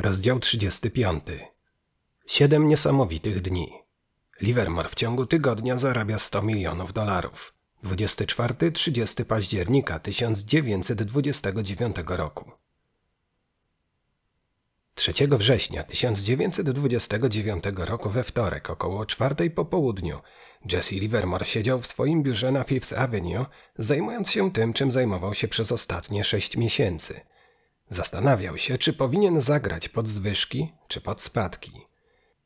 Rozdział 35. Siedem niesamowitych dni. Livermore w ciągu tygodnia zarabia 100 milionów dolarów. 24-30 października 1929 roku. 3 września 1929 roku we wtorek około czwartej po południu Jesse Livermore siedział w swoim biurze na Fifth Avenue, zajmując się tym, czym zajmował się przez ostatnie sześć miesięcy – Zastanawiał się, czy powinien zagrać pod zwyżki, czy pod spadki.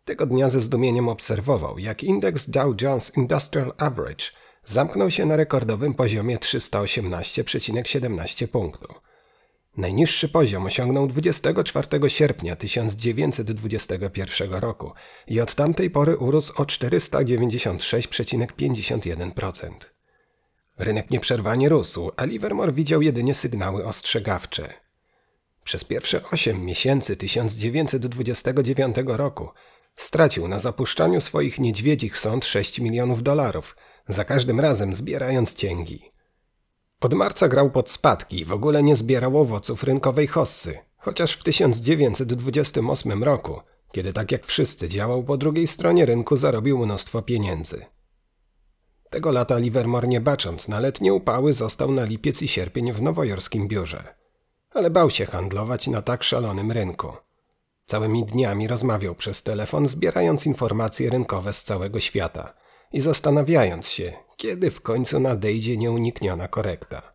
Tego dnia ze zdumieniem obserwował, jak indeks Dow Jones Industrial Average zamknął się na rekordowym poziomie 318,17 punktu. Najniższy poziom osiągnął 24 sierpnia 1921 roku i od tamtej pory urósł o 496,51%. Rynek nieprzerwanie rósł, a Livermore widział jedynie sygnały ostrzegawcze. Przez pierwsze 8 miesięcy 1929 roku stracił na zapuszczaniu swoich niedźwiedzich sąd 6 milionów dolarów, za każdym razem zbierając cięgi. Od marca grał pod spadki i w ogóle nie zbierał owoców rynkowej hossy, chociaż w 1928 roku, kiedy tak jak wszyscy działał po drugiej stronie rynku, zarobił mnóstwo pieniędzy. Tego lata Livermore nie bacząc na letnie upały został na lipiec i sierpień w nowojorskim biurze ale bał się handlować na tak szalonym rynku. Całymi dniami rozmawiał przez telefon, zbierając informacje rynkowe z całego świata i zastanawiając się, kiedy w końcu nadejdzie nieunikniona korekta.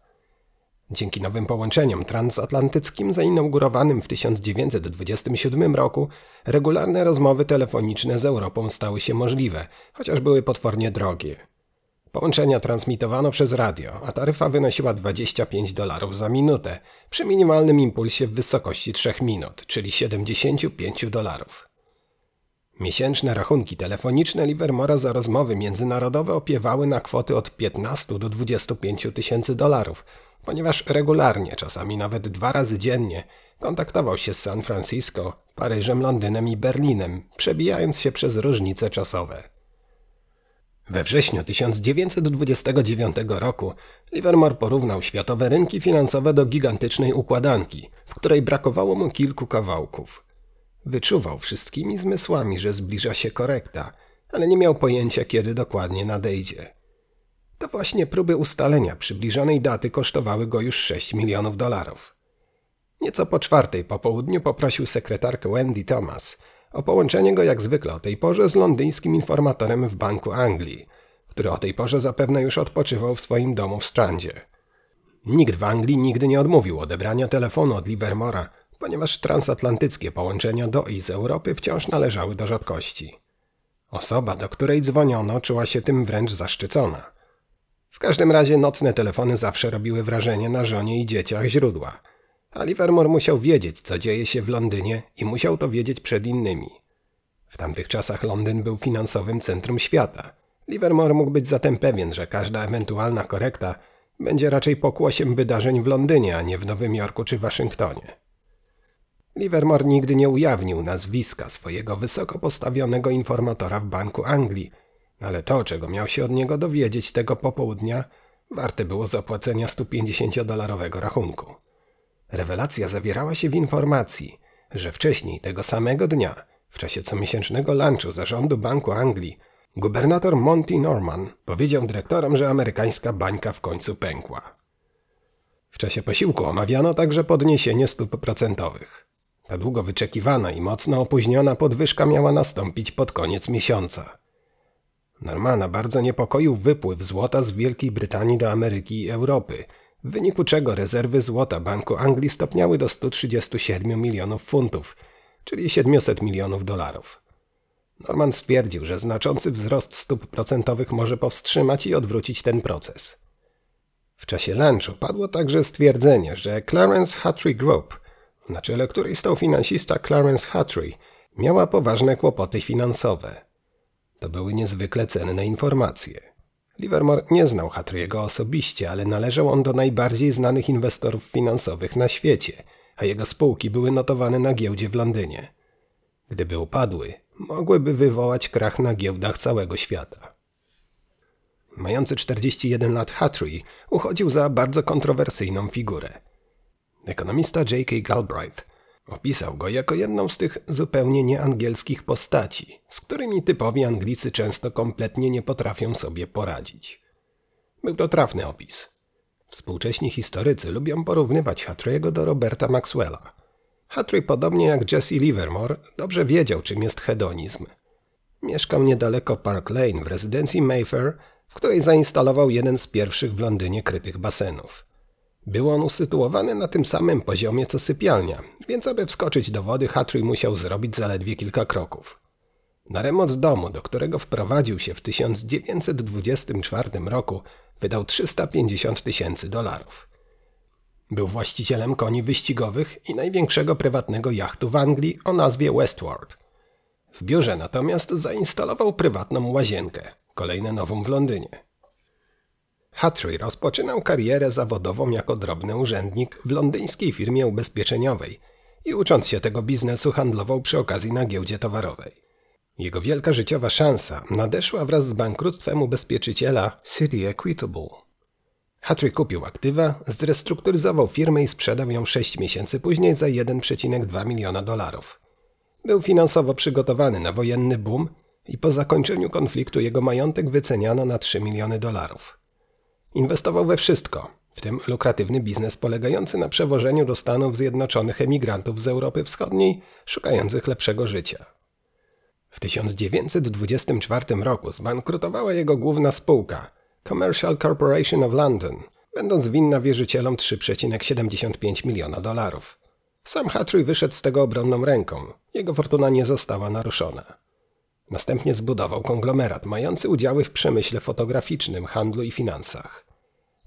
Dzięki nowym połączeniom transatlantyckim zainaugurowanym w 1927 roku regularne rozmowy telefoniczne z Europą stały się możliwe, chociaż były potwornie drogie. Połączenia transmitowano przez radio, a taryfa wynosiła 25 dolarów za minutę, przy minimalnym impulsie w wysokości 3 minut, czyli 75 dolarów. Miesięczne rachunki telefoniczne Livermora za rozmowy międzynarodowe opiewały na kwoty od 15 do 25 tysięcy dolarów, ponieważ regularnie, czasami nawet dwa razy dziennie, kontaktował się z San Francisco, Paryżem, Londynem i Berlinem, przebijając się przez różnice czasowe. We wrześniu 1929 roku Livermore porównał światowe rynki finansowe do gigantycznej układanki, w której brakowało mu kilku kawałków. Wyczuwał wszystkimi zmysłami, że zbliża się korekta, ale nie miał pojęcia, kiedy dokładnie nadejdzie. To właśnie próby ustalenia przybliżonej daty kosztowały go już 6 milionów dolarów. Nieco po czwartej po południu poprosił sekretarkę Wendy Thomas – o połączenie go jak zwykle o tej porze z londyńskim informatorem w Banku Anglii, który o tej porze zapewne już odpoczywał w swoim domu w Strandzie. Nikt w Anglii nigdy nie odmówił odebrania telefonu od Livermora, ponieważ transatlantyckie połączenia do i z Europy wciąż należały do rzadkości. Osoba, do której dzwoniono, czuła się tym wręcz zaszczycona. W każdym razie nocne telefony zawsze robiły wrażenie na żonie i dzieciach źródła – Livermore musiał wiedzieć, co dzieje się w Londynie i musiał to wiedzieć przed innymi. W tamtych czasach Londyn był finansowym centrum świata. Livermore mógł być zatem pewien, że każda ewentualna korekta będzie raczej pokłosiem wydarzeń w Londynie, a nie w Nowym Jorku czy Waszyngtonie. Livermore nigdy nie ujawnił nazwiska swojego wysoko postawionego informatora w Banku Anglii, ale to, czego miał się od niego dowiedzieć tego popołudnia, warte było zapłacenia 150-dolarowego rachunku. Rewelacja zawierała się w informacji, że wcześniej tego samego dnia, w czasie comiesięcznego lunchu zarządu Banku Anglii, gubernator Monty Norman powiedział dyrektorom, że amerykańska bańka w końcu pękła. W czasie posiłku omawiano także podniesienie stóp procentowych. Ta długo wyczekiwana i mocno opóźniona podwyżka miała nastąpić pod koniec miesiąca. Normana bardzo niepokoił wypływ złota z Wielkiej Brytanii do Ameryki i Europy – w wyniku czego rezerwy złota Banku Anglii stopniały do 137 milionów funtów, czyli 700 milionów dolarów. Norman stwierdził, że znaczący wzrost stóp procentowych może powstrzymać i odwrócić ten proces. W czasie lunchu padło także stwierdzenie, że Clarence Hatry Group, na czele której stał finansista Clarence Hatry, miała poważne kłopoty finansowe. To były niezwykle cenne informacje. Livermore nie znał Hatriego osobiście, ale należał on do najbardziej znanych inwestorów finansowych na świecie, a jego spółki były notowane na giełdzie w Londynie. Gdyby upadły, mogłyby wywołać krach na giełdach całego świata. Mający 41 lat Hatry uchodził za bardzo kontrowersyjną figurę. Ekonomista J.K. Galbraith Opisał go jako jedną z tych zupełnie nieangielskich postaci, z którymi typowi Anglicy często kompletnie nie potrafią sobie poradzić. Był to trafny opis. Współcześni historycy lubią porównywać Hattriego do Roberta Maxwella. Hattry, podobnie jak Jesse Livermore, dobrze wiedział, czym jest hedonizm. Mieszkał niedaleko Park Lane w rezydencji Mayfair, w której zainstalował jeden z pierwszych w Londynie krytych basenów. Był on usytuowany na tym samym poziomie co sypialnia, więc aby wskoczyć do wody, Hattry musiał zrobić zaledwie kilka kroków. Na remont domu, do którego wprowadził się w 1924 roku, wydał 350 tysięcy dolarów. Był właścicielem koni wyścigowych i największego prywatnego jachtu w Anglii o nazwie Westward. W biurze natomiast zainstalował prywatną łazienkę, kolejne nową w Londynie. Hattry rozpoczynał karierę zawodową jako drobny urzędnik w londyńskiej firmie ubezpieczeniowej i ucząc się tego biznesu handlował przy okazji na giełdzie towarowej. Jego wielka życiowa szansa nadeszła wraz z bankructwem ubezpieczyciela City Equitable. Hattry kupił aktywa, zrestrukturyzował firmę i sprzedał ją 6 miesięcy później za 1,2 miliona dolarów. Był finansowo przygotowany na wojenny boom i po zakończeniu konfliktu jego majątek wyceniano na 3 miliony dolarów. Inwestował we wszystko, w tym lukratywny biznes polegający na przewożeniu do Stanów Zjednoczonych emigrantów z Europy Wschodniej szukających lepszego życia. W 1924 roku zbankrutowała jego główna spółka Commercial Corporation of London, będąc winna wierzycielom 3,75 miliona dolarów. Sam Hatry wyszedł z tego obronną ręką. Jego fortuna nie została naruszona. Następnie zbudował konglomerat mający udziały w przemyśle fotograficznym, handlu i finansach.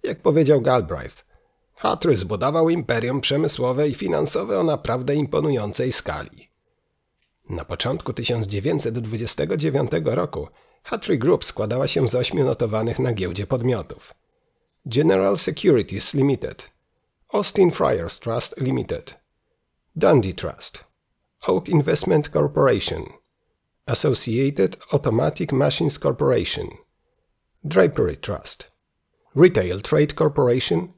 Jak powiedział Galbraith, Hatry zbudował imperium przemysłowe i finansowe o naprawdę imponującej skali. Na początku 1929 roku Hatry Group składała się z ośmiu notowanych na giełdzie podmiotów. General Securities Limited, Austin Friars Trust Limited, Dundee Trust, Oak Investment Corporation, Associated Automatic Machines Corporation, Drapery Trust, Retail Trade Corporation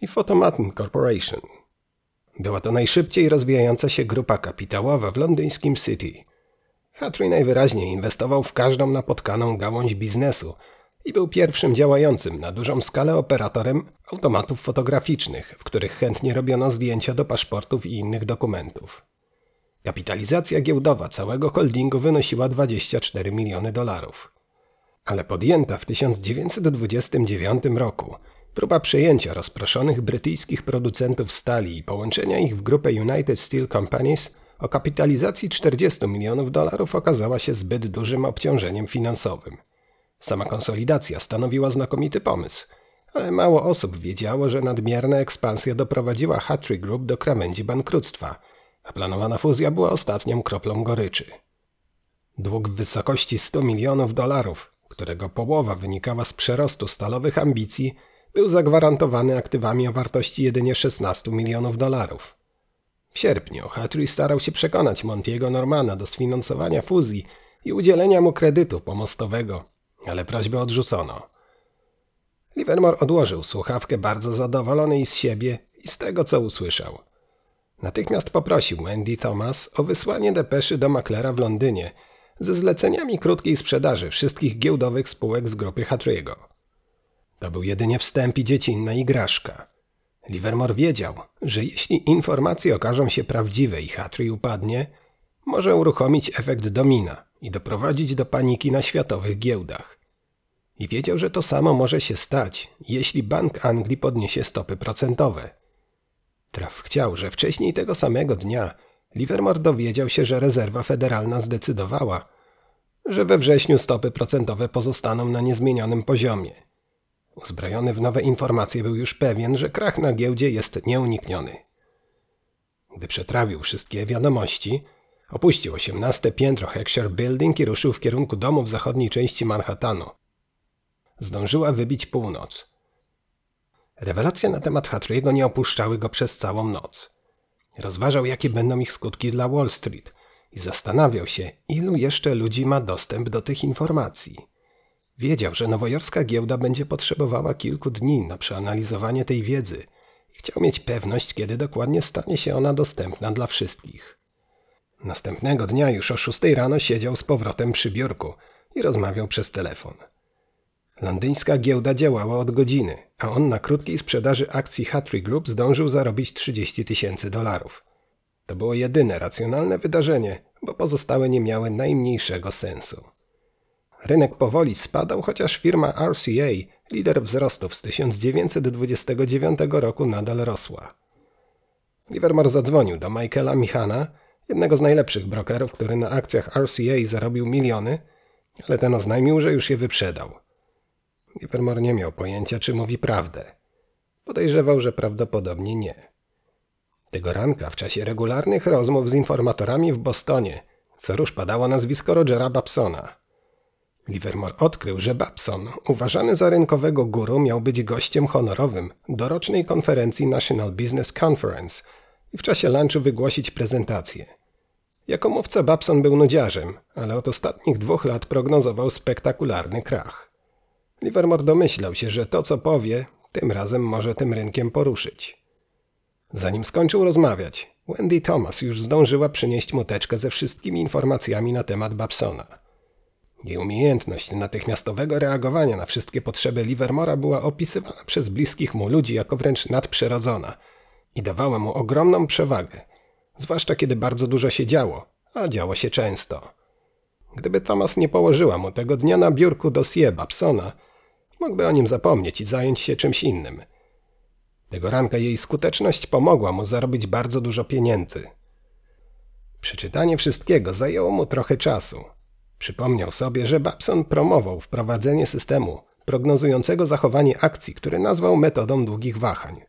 i Photomaton Corporation. Była to najszybciej rozwijająca się grupa kapitałowa w londyńskim City. Hatry najwyraźniej inwestował w każdą napotkaną gałąź biznesu i był pierwszym działającym na dużą skalę operatorem automatów fotograficznych, w których chętnie robiono zdjęcia do paszportów i innych dokumentów. Kapitalizacja giełdowa całego holdingu wynosiła 24 miliony dolarów. Ale podjęta w 1929 roku próba przejęcia rozproszonych brytyjskich producentów stali i połączenia ich w grupę United Steel Companies o kapitalizacji 40 milionów dolarów okazała się zbyt dużym obciążeniem finansowym. Sama konsolidacja stanowiła znakomity pomysł, ale mało osób wiedziało, że nadmierna ekspansja doprowadziła Hatry Group do krawędzi bankructwa – a planowana fuzja była ostatnią kroplą goryczy. Dług w wysokości 100 milionów dolarów, którego połowa wynikała z przerostu stalowych ambicji, był zagwarantowany aktywami o wartości jedynie 16 milionów dolarów. W sierpniu Hatry starał się przekonać Montiego Normana do sfinansowania fuzji i udzielenia mu kredytu pomostowego, ale prośbę odrzucono. Livermore odłożył słuchawkę bardzo zadowolony i z siebie i z tego, co usłyszał. Natychmiast poprosił Wendy Thomas o wysłanie depeszy do maklera w Londynie ze zleceniami krótkiej sprzedaży wszystkich giełdowych spółek z grupy Hatry'ego. To był jedynie wstęp i dziecinna igraszka. Livermore wiedział, że jeśli informacje okażą się prawdziwe i Hatry upadnie, może uruchomić efekt domina i doprowadzić do paniki na światowych giełdach. I wiedział, że to samo może się stać, jeśli Bank Anglii podniesie stopy procentowe – Traf chciał, że wcześniej tego samego dnia Livermore dowiedział się, że rezerwa federalna zdecydowała, że we wrześniu stopy procentowe pozostaną na niezmienionym poziomie. Uzbrojony w nowe informacje był już pewien, że krach na giełdzie jest nieunikniony. Gdy przetrawił wszystkie wiadomości, opuścił osiemnaste piętro Heckscher Building i ruszył w kierunku domu w zachodniej części Manhattanu. Zdążyła wybić północ. Rewelacje na temat Hatry'ego nie opuszczały go przez całą noc. Rozważał, jakie będą ich skutki dla Wall Street i zastanawiał się, ilu jeszcze ludzi ma dostęp do tych informacji. Wiedział, że nowojorska giełda będzie potrzebowała kilku dni na przeanalizowanie tej wiedzy Chciał mieć pewność, kiedy dokładnie stanie się ona dostępna dla wszystkich. Następnego dnia już o szóstej rano siedział z powrotem przy biurku i rozmawiał przez telefon. Londyńska giełda działała od godziny, a on na krótkiej sprzedaży akcji Hatry Group zdążył zarobić 30 tysięcy dolarów. To było jedyne racjonalne wydarzenie, bo pozostałe nie miały najmniejszego sensu. Rynek powoli spadał, chociaż firma RCA, lider wzrostów z 1929 roku, nadal rosła. Livermore zadzwonił do Michaela Michana, jednego z najlepszych brokerów, który na akcjach RCA zarobił miliony, ale ten oznajmił, że już je wyprzedał. Livermore nie miał pojęcia, czy mówi prawdę. Podejrzewał, że prawdopodobnie nie. Tego ranka, w czasie regularnych rozmów z informatorami w Bostonie, co padało nazwisko Rogera Babsona. Livermore odkrył, że Babson, uważany za rynkowego guru, miał być gościem honorowym dorocznej konferencji National Business Conference i w czasie lunchu wygłosić prezentację. Jako mówca Babson był nudziarzem, ale od ostatnich dwóch lat prognozował spektakularny krach. Livermore domyślał się, że to co powie, tym razem może tym rynkiem poruszyć. Zanim skończył rozmawiać, Wendy Thomas już zdążyła przynieść mu teczkę ze wszystkimi informacjami na temat Babsona. Jej umiejętność natychmiastowego reagowania na wszystkie potrzeby Livermora była opisywana przez bliskich mu ludzi jako wręcz nadprzyrodzona i dawała mu ogromną przewagę, zwłaszcza kiedy bardzo dużo się działo, a działo się często. Gdyby Thomas nie położyła mu tego dnia na biurku dossier Babsona, mógłby o nim zapomnieć i zająć się czymś innym – tego ranka jej skuteczność pomogła mu zarobić bardzo dużo pieniędzy. Przeczytanie wszystkiego zajęło mu trochę czasu. Przypomniał sobie, że Babson promował wprowadzenie systemu prognozującego zachowanie akcji, który nazwał metodą długich wahań.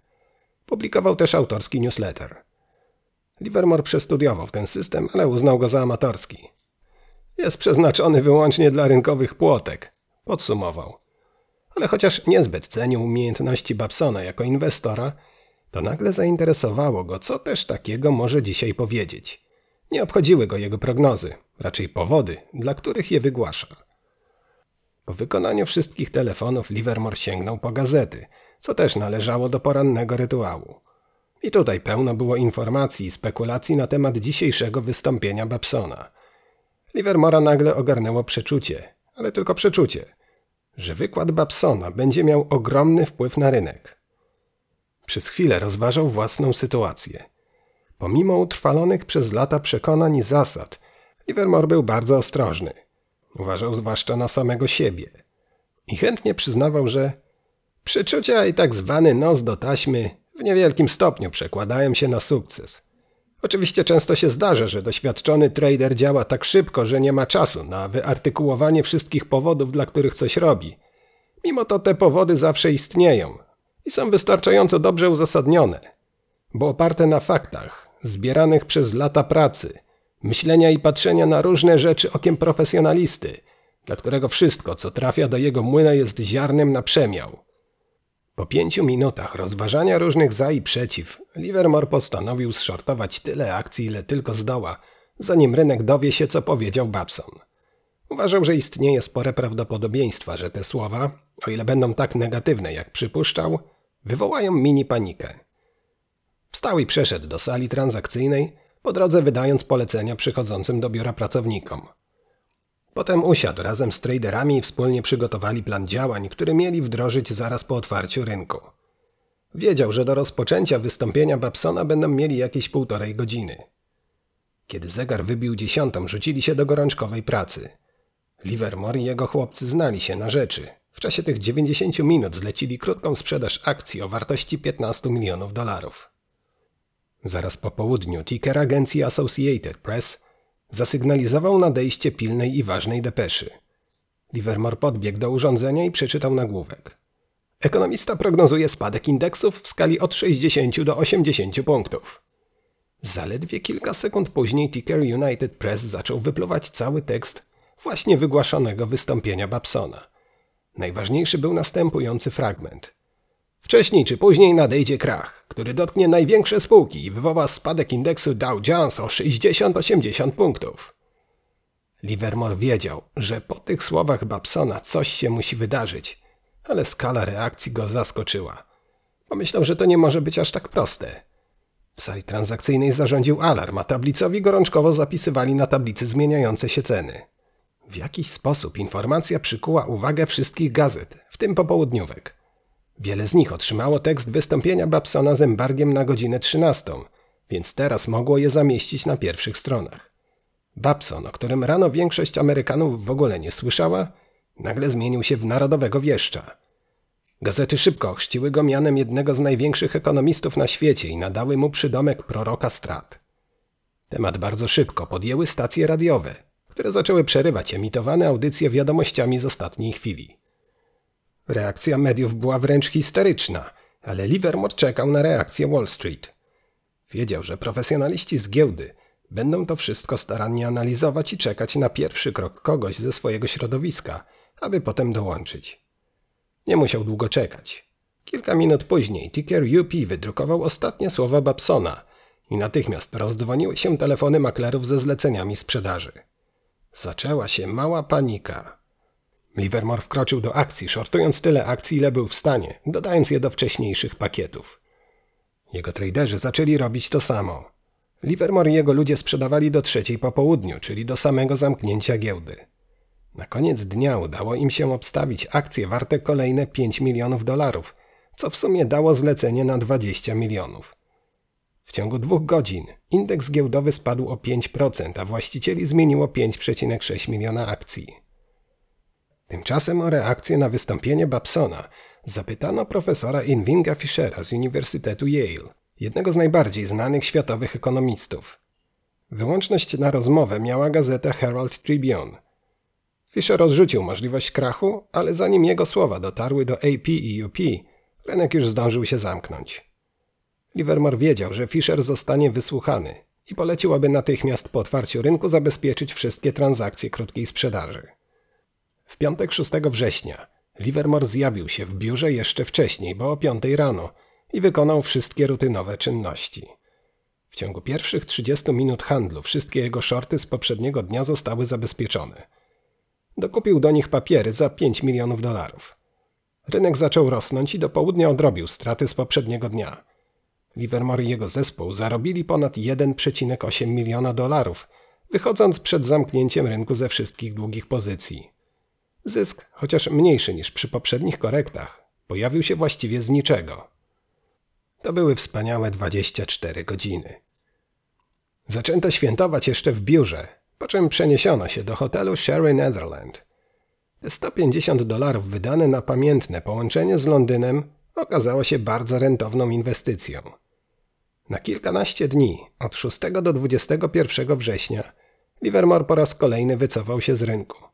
Publikował też autorski newsletter. Livermore przestudiował ten system, ale uznał go za amatorski. Jest przeznaczony wyłącznie dla rynkowych płotek, podsumował ale chociaż niezbyt cenił umiejętności Babsona jako inwestora, to nagle zainteresowało go, co też takiego może dzisiaj powiedzieć. Nie obchodziły go jego prognozy, raczej powody, dla których je wygłasza. Po wykonaniu wszystkich telefonów Livermore sięgnął po gazety, co też należało do porannego rytuału. I tutaj pełno było informacji i spekulacji na temat dzisiejszego wystąpienia Babsona. Livermora nagle ogarnęło przeczucie, ale tylko przeczucie – że wykład Babsona będzie miał ogromny wpływ na rynek. Przez chwilę rozważał własną sytuację. Pomimo utrwalonych przez lata przekonań i zasad, Livermore był bardzo ostrożny. Uważał zwłaszcza na samego siebie. I chętnie przyznawał, że przeczucia i tak zwany nos do taśmy w niewielkim stopniu przekładają się na sukces. Oczywiście często się zdarza, że doświadczony trader działa tak szybko, że nie ma czasu na wyartykułowanie wszystkich powodów, dla których coś robi. Mimo to te powody zawsze istnieją i są wystarczająco dobrze uzasadnione, bo oparte na faktach, zbieranych przez lata pracy, myślenia i patrzenia na różne rzeczy okiem profesjonalisty, dla którego wszystko, co trafia do jego młyna jest ziarnem na przemiał. Po pięciu minutach rozważania różnych za i przeciw, Livermore postanowił zszortować tyle akcji, ile tylko zdoła, zanim rynek dowie się, co powiedział Babson. Uważał, że istnieje spore prawdopodobieństwa, że te słowa, o ile będą tak negatywne, jak przypuszczał, wywołają mini panikę. Wstał i przeszedł do sali transakcyjnej, po drodze wydając polecenia przychodzącym do biura pracownikom. Potem usiadł razem z traderami i wspólnie przygotowali plan działań, który mieli wdrożyć zaraz po otwarciu rynku. Wiedział, że do rozpoczęcia wystąpienia Babsona będą mieli jakieś półtorej godziny. Kiedy zegar wybił dziesiątą, rzucili się do gorączkowej pracy. Livermore i jego chłopcy znali się na rzeczy. W czasie tych 90 minut zlecili krótką sprzedaż akcji o wartości 15 milionów dolarów. Zaraz po południu ticker agencji Associated Press Zasygnalizował nadejście pilnej i ważnej depeszy. Livermore podbiegł do urządzenia i przeczytał nagłówek. Ekonomista prognozuje spadek indeksów w skali od 60 do 80 punktów. Zaledwie kilka sekund później ticker United Press zaczął wypluwać cały tekst właśnie wygłaszanego wystąpienia Babsona. Najważniejszy był następujący fragment. Wcześniej czy później nadejdzie krach, który dotknie największe spółki i wywoła spadek indeksu Dow Jones o 60-80 punktów. Livermore wiedział, że po tych słowach Babsona coś się musi wydarzyć, ale skala reakcji go zaskoczyła. Pomyślał, że to nie może być aż tak proste. W sali transakcyjnej zarządził alarm, a tablicowi gorączkowo zapisywali na tablicy zmieniające się ceny. W jakiś sposób informacja przykuła uwagę wszystkich gazet, w tym popołudniówek. Wiele z nich otrzymało tekst wystąpienia Babsona z embargiem na godzinę 13, więc teraz mogło je zamieścić na pierwszych stronach. Babson, o którym rano większość Amerykanów w ogóle nie słyszała, nagle zmienił się w narodowego wieszcza. Gazety szybko ochrzciły go mianem jednego z największych ekonomistów na świecie i nadały mu przydomek proroka strat. Temat bardzo szybko podjęły stacje radiowe, które zaczęły przerywać emitowane audycje wiadomościami z ostatniej chwili. Reakcja mediów była wręcz histeryczna, ale Livermore czekał na reakcję Wall Street. Wiedział, że profesjonaliści z giełdy będą to wszystko starannie analizować i czekać na pierwszy krok kogoś ze swojego środowiska, aby potem dołączyć. Nie musiał długo czekać. Kilka minut później ticker UP wydrukował ostatnie słowa Babsona i natychmiast rozdzwoniły się telefony maklerów ze zleceniami sprzedaży. Zaczęła się mała panika. Livermore wkroczył do akcji, shortując tyle akcji, ile był w stanie, dodając je do wcześniejszych pakietów. Jego traderzy zaczęli robić to samo. Livermore i jego ludzie sprzedawali do trzeciej po południu, czyli do samego zamknięcia giełdy. Na koniec dnia udało im się obstawić akcje warte kolejne 5 milionów dolarów, co w sumie dało zlecenie na 20 milionów. W ciągu dwóch godzin indeks giełdowy spadł o 5%, a właścicieli zmieniło 5,6 miliona akcji. Tymczasem o reakcję na wystąpienie Babsona zapytano profesora Invinga Fischera z Uniwersytetu Yale, jednego z najbardziej znanych światowych ekonomistów. Wyłączność na rozmowę miała gazeta Herald Tribune. Fisher odrzucił możliwość krachu, ale zanim jego słowa dotarły do AP i UP, rynek już zdążył się zamknąć. Livermore wiedział, że Fisher zostanie wysłuchany i polecił, aby natychmiast po otwarciu rynku zabezpieczyć wszystkie transakcje krótkiej sprzedaży. W piątek 6 września Livermore zjawił się w biurze jeszcze wcześniej, bo o 5 rano i wykonał wszystkie rutynowe czynności. W ciągu pierwszych 30 minut handlu wszystkie jego shorty z poprzedniego dnia zostały zabezpieczone. Dokupił do nich papiery za 5 milionów dolarów. Rynek zaczął rosnąć i do południa odrobił straty z poprzedniego dnia. Livermore i jego zespół zarobili ponad 1,8 miliona dolarów, wychodząc przed zamknięciem rynku ze wszystkich długich pozycji. Zysk, chociaż mniejszy niż przy poprzednich korektach, pojawił się właściwie z niczego. To były wspaniałe 24 godziny. Zaczęto świętować jeszcze w biurze, po czym przeniesiono się do hotelu Sherry Netherland. 150 dolarów wydane na pamiętne połączenie z Londynem okazało się bardzo rentowną inwestycją. Na kilkanaście dni, od 6 do 21 września, Livermore po raz kolejny wycofał się z rynku.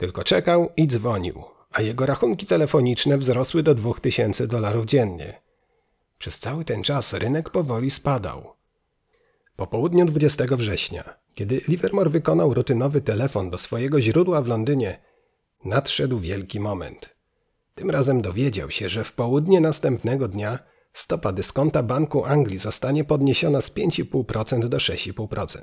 Tylko czekał i dzwonił, a jego rachunki telefoniczne wzrosły do 2000 dolarów dziennie. Przez cały ten czas rynek powoli spadał. Po południu 20 września, kiedy Livermore wykonał rutynowy telefon do swojego źródła w Londynie, nadszedł wielki moment. Tym razem dowiedział się, że w południe następnego dnia stopa dyskonta Banku Anglii zostanie podniesiona z 5,5% do 6,5%.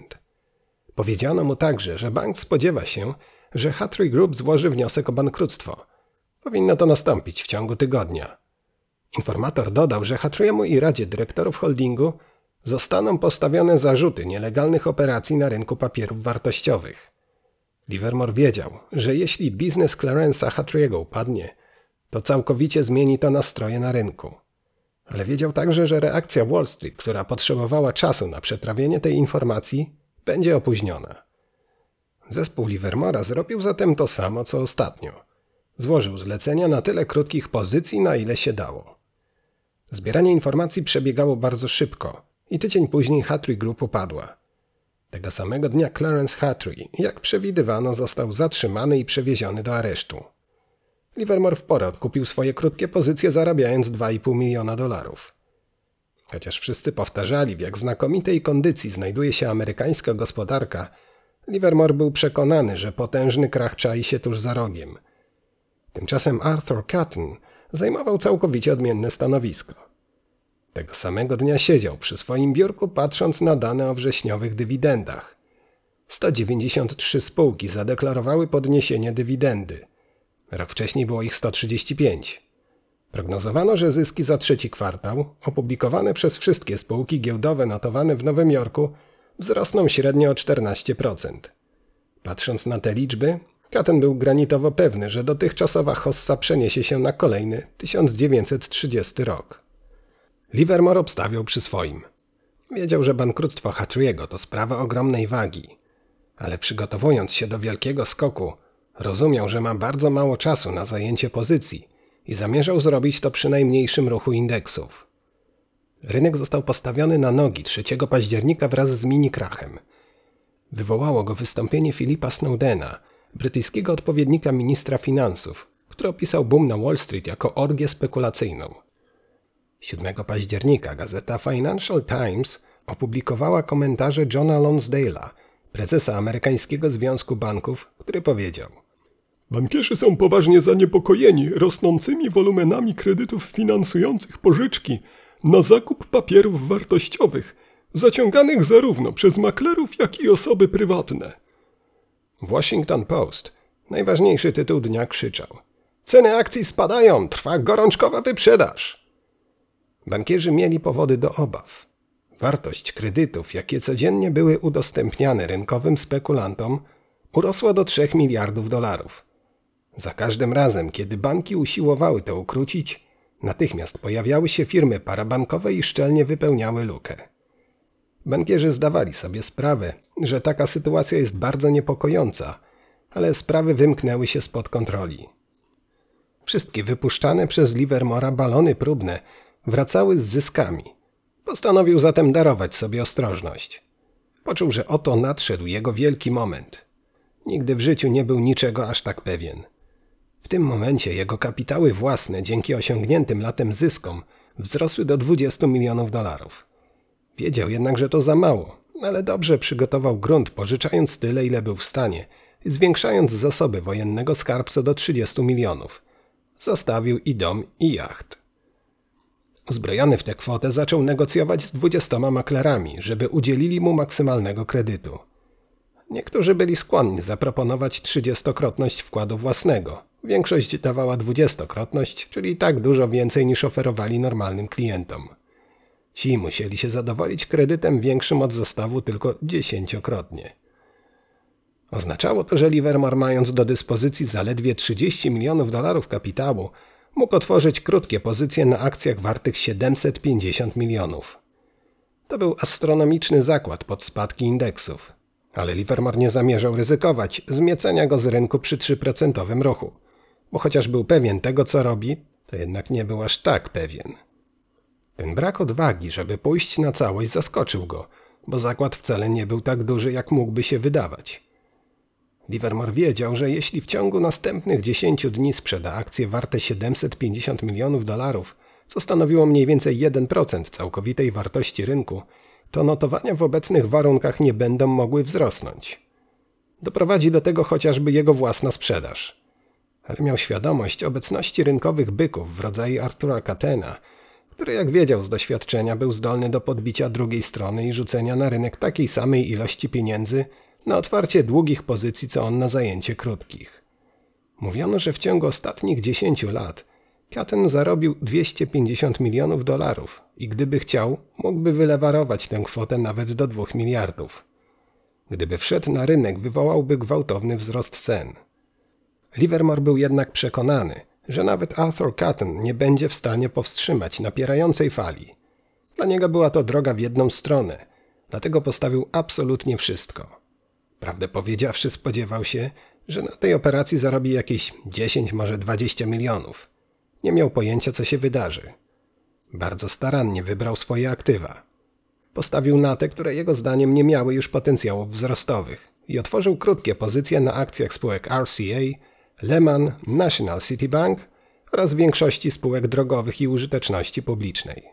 Powiedziano mu także, że bank spodziewa się, że Hatry Group złoży wniosek o bankructwo. Powinno to nastąpić w ciągu tygodnia. Informator dodał, że Hatryemu i Radzie Dyrektorów Holdingu zostaną postawione zarzuty nielegalnych operacji na rynku papierów wartościowych. Livermore wiedział, że jeśli biznes Clarence'a Hatry'ego upadnie, to całkowicie zmieni to nastroje na rynku. Ale wiedział także, że reakcja Wall Street, która potrzebowała czasu na przetrawienie tej informacji, będzie opóźniona. Zespół Livermora zrobił zatem to samo, co ostatnio. Złożył zlecenia na tyle krótkich pozycji, na ile się dało. Zbieranie informacji przebiegało bardzo szybko i tydzień później Hatry Group upadła. Tego samego dnia Clarence Hatry, jak przewidywano, został zatrzymany i przewieziony do aresztu. Livermore w porę odkupił swoje krótkie pozycje, zarabiając 2,5 miliona dolarów. Chociaż wszyscy powtarzali, w jak znakomitej kondycji znajduje się amerykańska gospodarka, Livermore był przekonany, że potężny krach czai się tuż za rogiem. Tymczasem Arthur Cotton zajmował całkowicie odmienne stanowisko. Tego samego dnia siedział przy swoim biurku, patrząc na dane o wrześniowych dywidendach. 193 spółki zadeklarowały podniesienie dywidendy. Rok wcześniej było ich 135. Prognozowano, że zyski za trzeci kwartał, opublikowane przez wszystkie spółki giełdowe notowane w Nowym Jorku, wzrosną średnio o 14%. Patrząc na te liczby, Katen był granitowo pewny, że dotychczasowa hossa przeniesie się na kolejny 1930 rok. Livermore obstawiał przy swoim. Wiedział, że bankructwo Hatriego to sprawa ogromnej wagi, ale przygotowując się do wielkiego skoku, rozumiał, że ma bardzo mało czasu na zajęcie pozycji i zamierzał zrobić to przy najmniejszym ruchu indeksów. Rynek został postawiony na nogi 3 października wraz z mini-krachem. Wywołało go wystąpienie Filipa Snowdena, brytyjskiego odpowiednika ministra finansów, który opisał boom na Wall Street jako orgię spekulacyjną. 7 października gazeta Financial Times opublikowała komentarze Johna Lonsdale'a, prezesa amerykańskiego Związku Banków, który powiedział – Bankierzy są poważnie zaniepokojeni rosnącymi wolumenami kredytów finansujących pożyczki na zakup papierów wartościowych, zaciąganych zarówno przez maklerów, jak i osoby prywatne. Washington Post, najważniejszy tytuł dnia, krzyczał: Ceny akcji spadają, trwa gorączkowa wyprzedaż. Bankierzy mieli powody do obaw. Wartość kredytów, jakie codziennie były udostępniane rynkowym spekulantom, urosła do 3 miliardów dolarów. Za każdym razem, kiedy banki usiłowały to ukrócić, natychmiast pojawiały się firmy parabankowe i szczelnie wypełniały lukę. Bankierzy zdawali sobie sprawę, że taka sytuacja jest bardzo niepokojąca, ale sprawy wymknęły się spod kontroli. Wszystkie wypuszczane przez Livermora balony próbne wracały z zyskami. Postanowił zatem darować sobie ostrożność. Poczuł, że oto nadszedł jego wielki moment. Nigdy w życiu nie był niczego aż tak pewien. W tym momencie jego kapitały własne dzięki osiągniętym latem zyskom wzrosły do 20 milionów dolarów. Wiedział jednak, że to za mało, ale dobrze przygotował grunt, pożyczając tyle, ile był w stanie, zwiększając zasoby wojennego skarbca do 30 milionów. Zostawił i dom, i jacht. Uzbrojony w tę kwotę zaczął negocjować z dwudziestoma maklerami, żeby udzielili mu maksymalnego kredytu. Niektórzy byli skłonni zaproponować trzydziestokrotność wkładu własnego. Większość dawała dwudziestokrotność, czyli tak dużo więcej niż oferowali normalnym klientom. Ci musieli się zadowolić kredytem większym od zestawu tylko dziesięciokrotnie. Oznaczało to, że Livermore mając do dyspozycji zaledwie 30 milionów dolarów kapitału, mógł otworzyć krótkie pozycje na akcjach wartych 750 milionów. To był astronomiczny zakład pod spadki indeksów, ale Livermore nie zamierzał ryzykować zmiecenia go z rynku przy 3% ruchu, bo chociaż był pewien tego, co robi, to jednak nie był aż tak pewien. Ten brak odwagi, żeby pójść na całość, zaskoczył go, bo zakład wcale nie był tak duży, jak mógłby się wydawać. Livermore wiedział, że jeśli w ciągu następnych 10 dni sprzeda akcje warte 750 milionów dolarów, co stanowiło mniej więcej 1% całkowitej wartości rynku, to notowania w obecnych warunkach nie będą mogły wzrosnąć. Doprowadzi do tego chociażby jego własna sprzedaż. Ale miał świadomość obecności rynkowych byków w rodzaju Artura Katena, który jak wiedział z doświadczenia był zdolny do podbicia drugiej strony i rzucenia na rynek takiej samej ilości pieniędzy na otwarcie długich pozycji co on na zajęcie krótkich. Mówiono, że w ciągu ostatnich 10 lat Katen zarobił 250 milionów dolarów i gdyby chciał, mógłby wylewarować tę kwotę nawet do 2 miliardów. Gdyby wszedł na rynek, wywołałby gwałtowny wzrost cen. Livermore był jednak przekonany, że nawet Arthur Cotton nie będzie w stanie powstrzymać napierającej fali. Dla niego była to droga w jedną stronę, dlatego postawił absolutnie wszystko. Prawdę powiedziawszy, spodziewał się, że na tej operacji zarobi jakieś 10, może 20 milionów. Nie miał pojęcia, co się wydarzy. Bardzo starannie wybrał swoje aktywa. Postawił na te, które jego zdaniem nie miały już potencjałów wzrostowych i otworzył krótkie pozycje na akcjach spółek RCA, Lehman, National City Bank oraz większości spółek drogowych i użyteczności publicznej.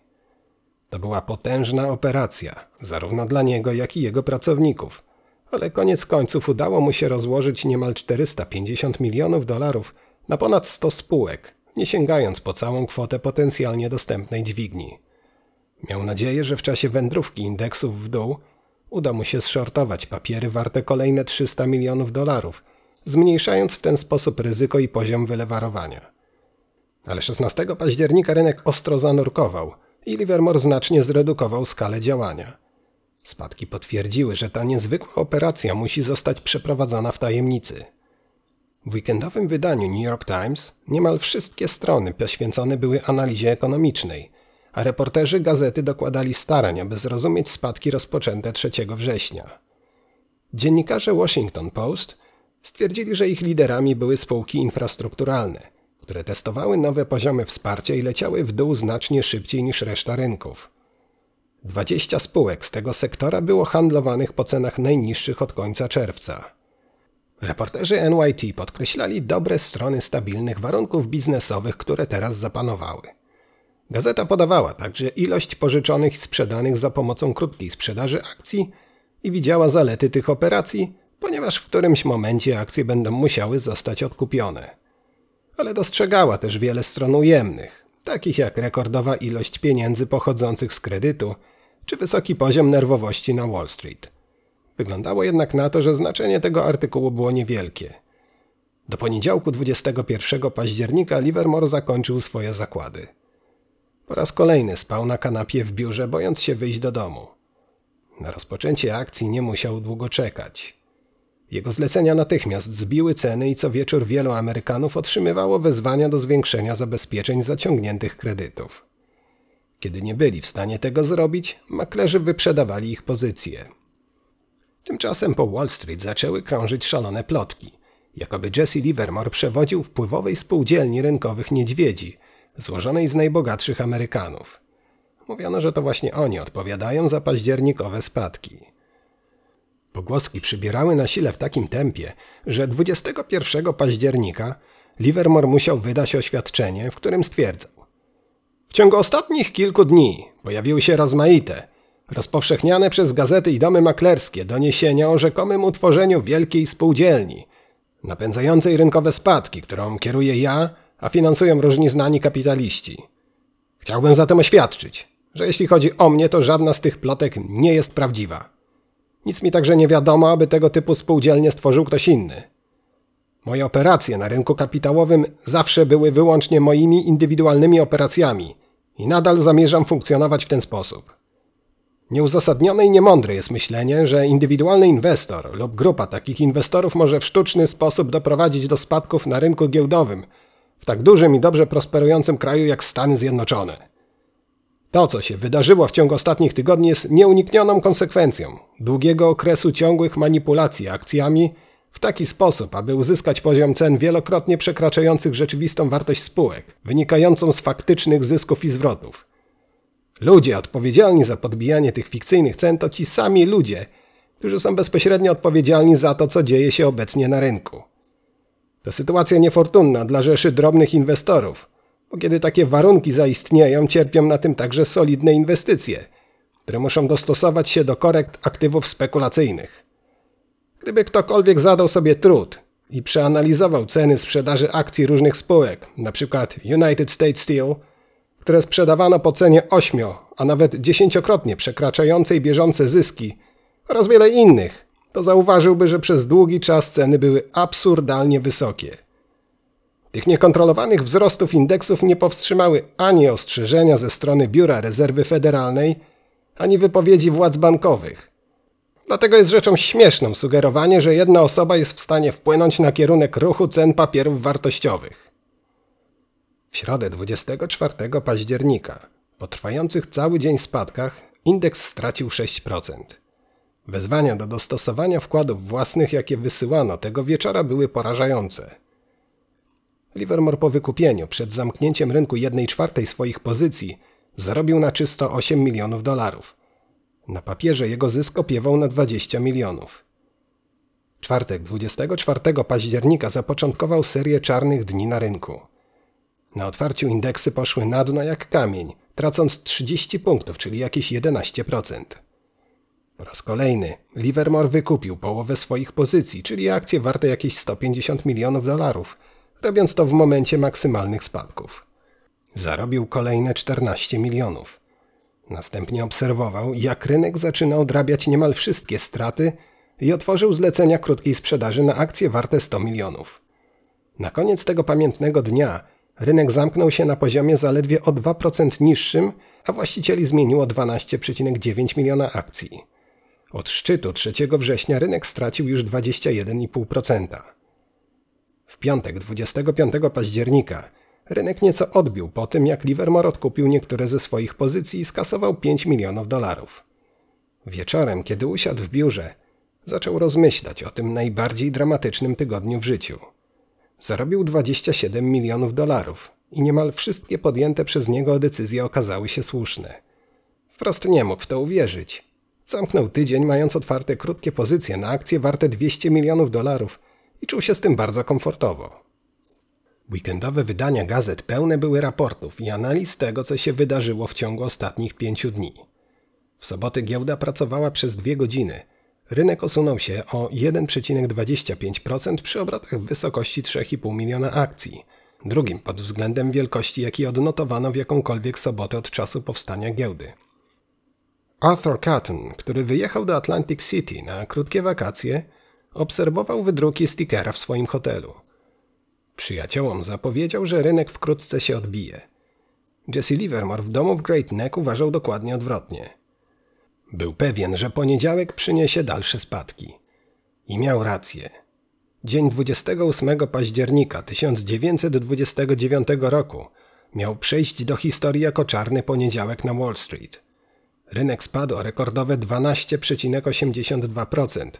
To była potężna operacja, zarówno dla niego, jak i jego pracowników, ale koniec końców udało mu się rozłożyć niemal 450 milionów dolarów na ponad 100 spółek, nie sięgając po całą kwotę potencjalnie dostępnej dźwigni. Miał nadzieję, że w czasie wędrówki indeksów w dół uda mu się zszortować papiery warte kolejne 300 milionów dolarów, zmniejszając w ten sposób ryzyko i poziom wylewarowania. Ale 16 października rynek ostro zanurkował i Livermore znacznie zredukował skalę działania. Spadki potwierdziły, że ta niezwykła operacja musi zostać przeprowadzona w tajemnicy. W weekendowym wydaniu New York Times niemal wszystkie strony poświęcone były analizie ekonomicznej, a reporterzy gazety dokładali starań, aby zrozumieć spadki rozpoczęte 3 września. Dziennikarze Washington Post stwierdzili, że ich liderami były spółki infrastrukturalne, które testowały nowe poziomy wsparcia i leciały w dół znacznie szybciej niż reszta rynków. 20 spółek z tego sektora było handlowanych po cenach najniższych od końca czerwca. Reporterzy NYT podkreślali dobre strony stabilnych warunków biznesowych, które teraz zapanowały. Gazeta podawała także ilość pożyczonych i sprzedanych za pomocą krótkiej sprzedaży akcji i widziała zalety tych operacji, ponieważ w którymś momencie akcje będą musiały zostać odkupione. Ale dostrzegała też wiele stron ujemnych, takich jak rekordowa ilość pieniędzy pochodzących z kredytu czy wysoki poziom nerwowości na Wall Street. Wyglądało jednak na to, że znaczenie tego artykułu było niewielkie. Do poniedziałku 21 października Livermore zakończył swoje zakłady. Po raz kolejny spał na kanapie w biurze, bojąc się wyjść do domu. Na rozpoczęcie akcji nie musiał długo czekać. Jego zlecenia natychmiast zbiły ceny i co wieczór wielu Amerykanów otrzymywało wezwania do zwiększenia zabezpieczeń zaciągniętych kredytów. Kiedy nie byli w stanie tego zrobić, maklerzy wyprzedawali ich pozycje. Tymczasem po Wall Street zaczęły krążyć szalone plotki, jakoby Jesse Livermore przewodził wpływowej spółdzielni rynkowych niedźwiedzi, złożonej z najbogatszych Amerykanów. Mówiono, że to właśnie oni odpowiadają za październikowe spadki. Pogłoski przybierały na sile w takim tempie, że 21 października Livermore musiał wydać oświadczenie, w którym stwierdzał W ciągu ostatnich kilku dni pojawiły się rozmaite, rozpowszechniane przez gazety i domy maklerskie doniesienia o rzekomym utworzeniu wielkiej spółdzielni, napędzającej rynkowe spadki, którą kieruję ja, a finansują różni znani kapitaliści. Chciałbym zatem oświadczyć, że jeśli chodzi o mnie, to żadna z tych plotek nie jest prawdziwa. Nic mi także nie wiadomo, aby tego typu spółdzielnie stworzył ktoś inny. Moje operacje na rynku kapitałowym zawsze były wyłącznie moimi indywidualnymi operacjami i nadal zamierzam funkcjonować w ten sposób. Nieuzasadnione i niemądre jest myślenie, że indywidualny inwestor lub grupa takich inwestorów może w sztuczny sposób doprowadzić do spadków na rynku giełdowym w tak dużym i dobrze prosperującym kraju jak Stany Zjednoczone. To, co się wydarzyło w ciągu ostatnich tygodni, jest nieuniknioną konsekwencją długiego okresu ciągłych manipulacji akcjami w taki sposób, aby uzyskać poziom cen wielokrotnie przekraczających rzeczywistą wartość spółek, wynikającą z faktycznych zysków i zwrotów. Ludzie odpowiedzialni za podbijanie tych fikcyjnych cen to ci sami ludzie, którzy są bezpośrednio odpowiedzialni za to, co dzieje się obecnie na rynku. To sytuacja niefortunna dla rzeszy drobnych inwestorów, bo kiedy takie warunki zaistnieją, cierpią na tym także solidne inwestycje, które muszą dostosować się do korekt aktywów spekulacyjnych. Gdyby ktokolwiek zadał sobie trud i przeanalizował ceny sprzedaży akcji różnych spółek, np. United States Steel, które sprzedawano po cenie 8, a nawet dziesięciokrotnie przekraczającej bieżące zyski oraz wiele innych, to zauważyłby, że przez długi czas ceny były absurdalnie wysokie. Tych niekontrolowanych wzrostów indeksów nie powstrzymały ani ostrzeżenia ze strony Biura Rezerwy Federalnej, ani wypowiedzi władz bankowych. Dlatego jest rzeczą śmieszną sugerowanie, że jedna osoba jest w stanie wpłynąć na kierunek ruchu cen papierów wartościowych. W środę 24 października, po trwających cały dzień spadkach, indeks stracił 6%. Wezwania do dostosowania wkładów własnych, jakie wysyłano tego wieczora, były porażające. Livermore po wykupieniu przed zamknięciem rynku 1 czwartej swoich pozycji zarobił na czysto 8 milionów dolarów. Na papierze jego zysk opiewał na 20 milionów. Czwartek 24 października zapoczątkował serię czarnych dni na rynku. Na otwarciu indeksy poszły na dno jak kamień, tracąc 30 punktów, czyli jakieś 11%. Po raz kolejny Livermore wykupił połowę swoich pozycji, czyli akcje warte jakieś 150 milionów dolarów, robiąc to w momencie maksymalnych spadków. Zarobił kolejne 14 milionów. Następnie obserwował, jak rynek zaczyna odrabiać niemal wszystkie straty i otworzył zlecenia krótkiej sprzedaży na akcje warte 100 milionów. Na koniec tego pamiętnego dnia rynek zamknął się na poziomie zaledwie o 2% niższym, a właścicieli zmieniło 12,9 miliona akcji. Od szczytu 3 września rynek stracił już 21,5%. W piątek 25 października rynek nieco odbił po tym, jak Livermore odkupił niektóre ze swoich pozycji i skasował 5 milionów dolarów. Wieczorem, kiedy usiadł w biurze, zaczął rozmyślać o tym najbardziej dramatycznym tygodniu w życiu. Zarobił 27 milionów dolarów i niemal wszystkie podjęte przez niego decyzje okazały się słuszne. Wprost nie mógł w to uwierzyć. Zamknął tydzień, mając otwarte krótkie pozycje na akcje warte 200 milionów dolarów i czuł się z tym bardzo komfortowo. Weekendowe wydania gazet pełne były raportów i analiz tego, co się wydarzyło w ciągu ostatnich pięciu dni. W soboty giełda pracowała przez dwie godziny. Rynek osunął się o 1,25% przy obrotach w wysokości 3,5 miliona akcji, drugim pod względem wielkości, jaki odnotowano w jakąkolwiek sobotę od czasu powstania giełdy. Arthur Catton, który wyjechał do Atlantic City na krótkie wakacje, obserwował wydruki stickera w swoim hotelu. Przyjaciołom zapowiedział, że rynek wkrótce się odbije. Jesse Livermore w domu w Great Neck uważał dokładnie odwrotnie. Był pewien, że poniedziałek przyniesie dalsze spadki. I miał rację. Dzień 28 października 1929 roku miał przejść do historii jako czarny poniedziałek na Wall Street. Rynek spadł o rekordowe 12,82%,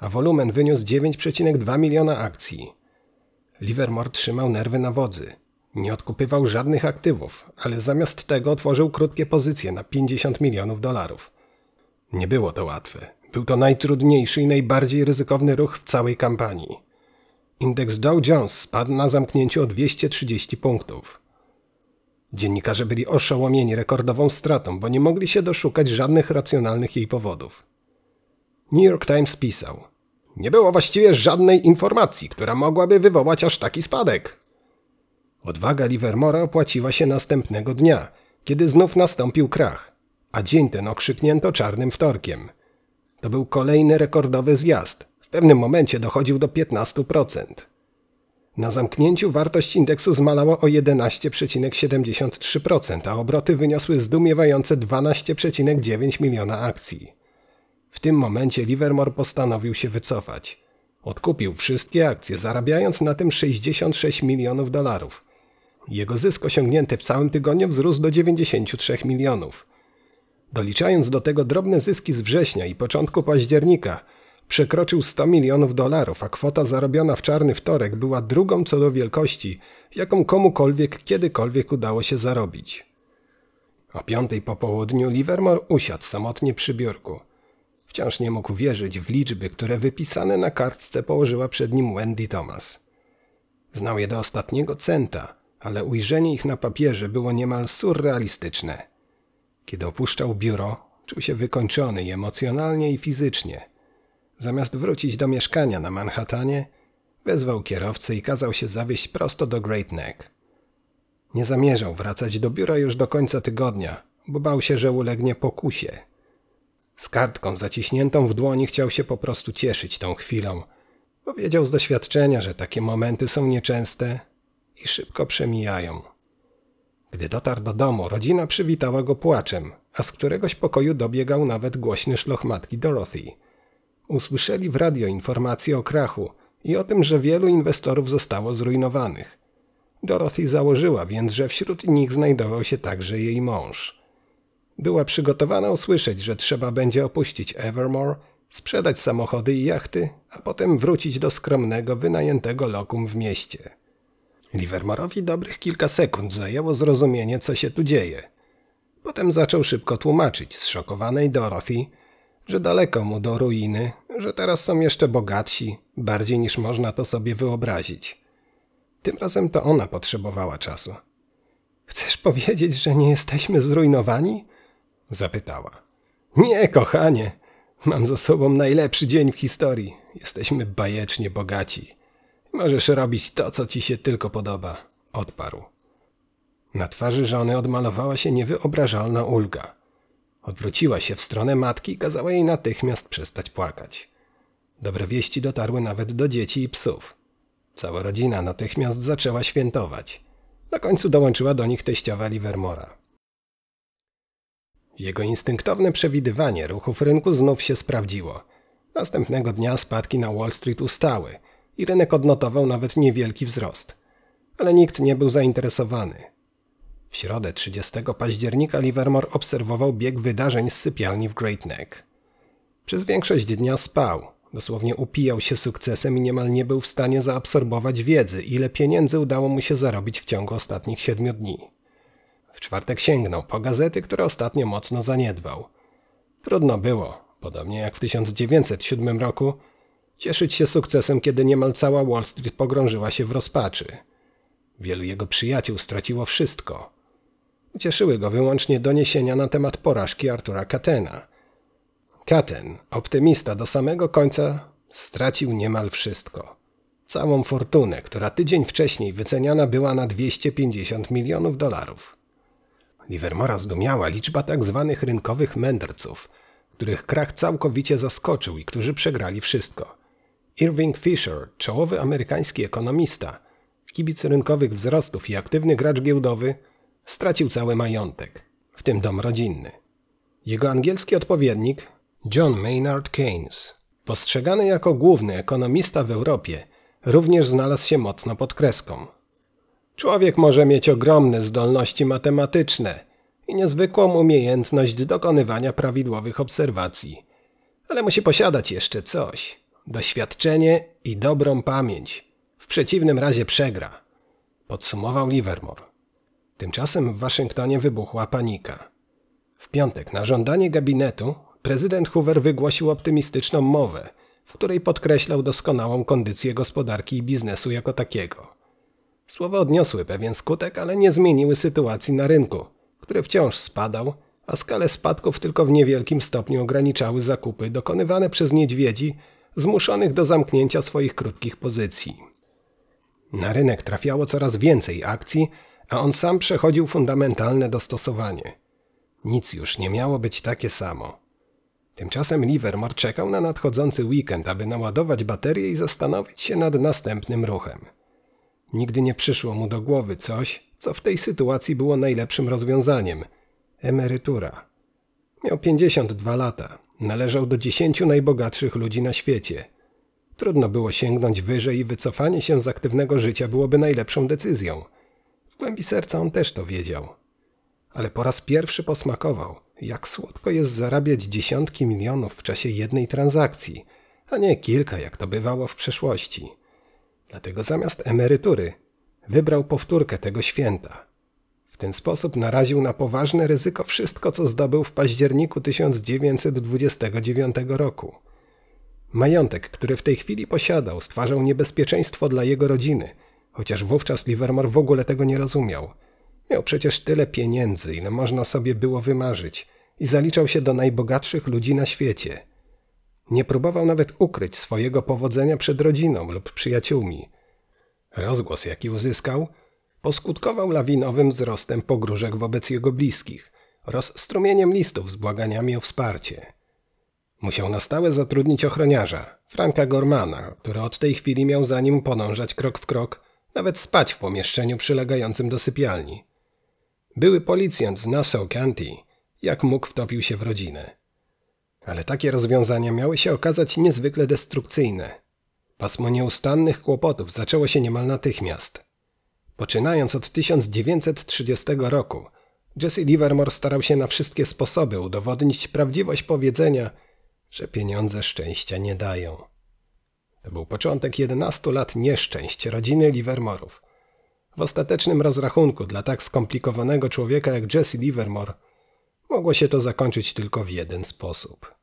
a wolumen wyniósł 9,2 miliona akcji. Livermore trzymał nerwy na wodzy. Nie odkupywał żadnych aktywów, ale zamiast tego otworzył krótkie pozycje na 50 milionów dolarów. Nie było to łatwe. Był to najtrudniejszy i najbardziej ryzykowny ruch w całej kampanii. Indeks Dow Jones spadł na zamknięciu o 230 punktów. Dziennikarze byli oszołomieni rekordową stratą, bo nie mogli się doszukać żadnych racjonalnych jej powodów. New York Times pisał: Nie było właściwie żadnej informacji, która mogłaby wywołać aż taki spadek. Odwaga Livermora opłaciła się następnego dnia, kiedy znów nastąpił krach, a dzień ten okrzyknięto czarnym wtorkiem. To był kolejny rekordowy zjazd. W pewnym momencie dochodził do 15%. Na zamknięciu wartość indeksu zmalała o 11,73%, a obroty wyniosły zdumiewające 12,9 miliona akcji. W tym momencie Livermore postanowił się wycofać. Odkupił wszystkie akcje, zarabiając na tym 66 milionów dolarów. Jego zysk osiągnięty w całym tygodniu wzrósł do 93 milionów. Doliczając do tego drobne zyski z września i początku października, przekroczył 100 milionów dolarów, a kwota zarobiona w czarny wtorek była drugą co do wielkości, jaką komukolwiek kiedykolwiek udało się zarobić. O piątej po południu Livermore usiadł samotnie przy biurku. Wciąż nie mógł wierzyć w liczby, które wypisane na kartce położyła przed nim Wendy Thomas. Znał je do ostatniego centa, ale ujrzenie ich na papierze było niemal surrealistyczne. Kiedy opuszczał biuro, czuł się wykończony i emocjonalnie i fizycznie. Zamiast wrócić do mieszkania na Manhattanie, wezwał kierowcę i kazał się zawieźć prosto do Great Neck. Nie zamierzał wracać do biura już do końca tygodnia, bo bał się, że ulegnie pokusie. Z kartką zaciśniętą w dłoni chciał się po prostu cieszyć tą chwilą, bo wiedział z doświadczenia, że takie momenty są nieczęste i szybko przemijają. Gdy dotarł do domu, rodzina przywitała go płaczem, a z któregoś pokoju dobiegał nawet głośny szloch matki Dorothy. Usłyszeli w radio informacje o krachu i o tym, że wielu inwestorów zostało zrujnowanych. Dorothy założyła więc, że wśród nich znajdował się także jej mąż. Była przygotowana usłyszeć, że trzeba będzie opuścić Evermore, sprzedać samochody i jachty, a potem wrócić do skromnego, wynajętego lokum w mieście. Livermore'owi dobrych kilka sekund zajęło zrozumienie, co się tu dzieje. Potem zaczął szybko tłumaczyć zszokowanej Dorothy, że daleko mu do ruiny, że teraz są jeszcze bogatsi, bardziej niż można to sobie wyobrazić. Tym razem to ona potrzebowała czasu. Chcesz powiedzieć, że nie jesteśmy zrujnowani? Zapytała. Nie, kochanie. Mam za sobą najlepszy dzień w historii. Jesteśmy bajecznie bogaci. Możesz robić to, co ci się tylko podoba, odparł. Na twarzy żony odmalowała się niewyobrażalna ulga. Odwróciła się w stronę matki i kazała jej natychmiast przestać płakać. Dobre wieści dotarły nawet do dzieci i psów. Cała rodzina natychmiast zaczęła świętować. Na końcu dołączyła do nich teściowa Livermora. Jego instynktowne przewidywanie ruchów rynku znów się sprawdziło. Następnego dnia spadki na Wall Street ustały i rynek odnotował nawet niewielki wzrost. Ale nikt nie był zainteresowany. W środę 30 października Livermore obserwował bieg wydarzeń z sypialni w Great Neck. Przez większość dnia spał, dosłownie upijał się sukcesem i niemal nie był w stanie zaabsorbować wiedzy, ile pieniędzy udało mu się zarobić w ciągu ostatnich siedmiu dni. W czwartek sięgnął po gazety, które ostatnio mocno zaniedbał. Trudno było, podobnie jak w 1907 roku, cieszyć się sukcesem, kiedy niemal cała Wall Street pogrążyła się w rozpaczy. Wielu jego przyjaciół straciło wszystko. Ucieszyły go wyłącznie doniesienia na temat porażki Artura Katena. Katen, optymista do samego końca, stracił niemal wszystko. Całą fortunę, która tydzień wcześniej wyceniana była na 250 milionów dolarów. Livermora zdumiała liczba tak zwanych rynkowych mędrców, których krach całkowicie zaskoczył i którzy przegrali wszystko. Irving Fisher, czołowy amerykański ekonomista, kibic rynkowych wzrostów i aktywny gracz giełdowy, stracił cały majątek, w tym dom rodzinny. Jego angielski odpowiednik, John Maynard Keynes, postrzegany jako główny ekonomista w Europie, również znalazł się mocno pod kreską. Człowiek może mieć ogromne zdolności matematyczne i niezwykłą umiejętność dokonywania prawidłowych obserwacji, ale musi posiadać jeszcze coś doświadczenie i dobrą pamięć. W przeciwnym razie przegra, podsumował Livermore. Tymczasem w Waszyngtonie wybuchła panika. W piątek na żądanie gabinetu prezydent Hoover wygłosił optymistyczną mowę, w której podkreślał doskonałą kondycję gospodarki i biznesu jako takiego. Słowa odniosły pewien skutek, ale nie zmieniły sytuacji na rynku, który wciąż spadał, a skalę spadków tylko w niewielkim stopniu ograniczały zakupy dokonywane przez niedźwiedzi zmuszonych do zamknięcia swoich krótkich pozycji. Na rynek trafiało coraz więcej akcji, a on sam przechodził fundamentalne dostosowanie. Nic już nie miało być takie samo. Tymczasem Livermore czekał na nadchodzący weekend, aby naładować baterię i zastanowić się nad następnym ruchem. Nigdy nie przyszło mu do głowy coś, co w tej sytuacji było najlepszym rozwiązaniem emerytura. Miał 52 lata, należał do 10 najbogatszych ludzi na świecie. Trudno było sięgnąć wyżej i wycofanie się z aktywnego życia byłoby najlepszą decyzją. W głębi serca on też to wiedział. Ale po raz pierwszy posmakował, jak słodko jest zarabiać dziesiątki milionów w czasie jednej transakcji, a nie kilka, jak to bywało w przeszłości. Dlatego zamiast emerytury wybrał powtórkę tego święta. W ten sposób naraził na poważne ryzyko wszystko, co zdobył w październiku 1929 roku. Majątek, który w tej chwili posiadał, stwarzał niebezpieczeństwo dla jego rodziny, chociaż wówczas Livermore w ogóle tego nie rozumiał. Miał przecież tyle pieniędzy, ile można sobie było wymarzyć i zaliczał się do najbogatszych ludzi na świecie. Nie próbował nawet ukryć swojego powodzenia przed rodziną lub przyjaciółmi. Rozgłos, jaki uzyskał, poskutkował lawinowym wzrostem pogróżek wobec jego bliskich oraz strumieniem listów z błaganiami o wsparcie. Musiał na stałe zatrudnić ochroniarza, Franka Gormana, który od tej chwili miał za nim podążać krok w krok, nawet spać w pomieszczeniu przylegającym do sypialni. Były policjant z Nassau County, jak mógł wtopił się w rodzinę. Ale takie rozwiązania miały się okazać niezwykle destrukcyjne. Pasmo nieustannych kłopotów zaczęło się niemal natychmiast. Poczynając od 1930 roku, Jesse Livermore starał się na wszystkie sposoby udowodnić prawdziwość powiedzenia, że pieniądze szczęścia nie dają. To był początek 11 lat nieszczęść rodziny Livermorów. W ostatecznym rozrachunku dla tak skomplikowanego człowieka jak Jesse Livermore mogło się to zakończyć tylko w jeden sposób –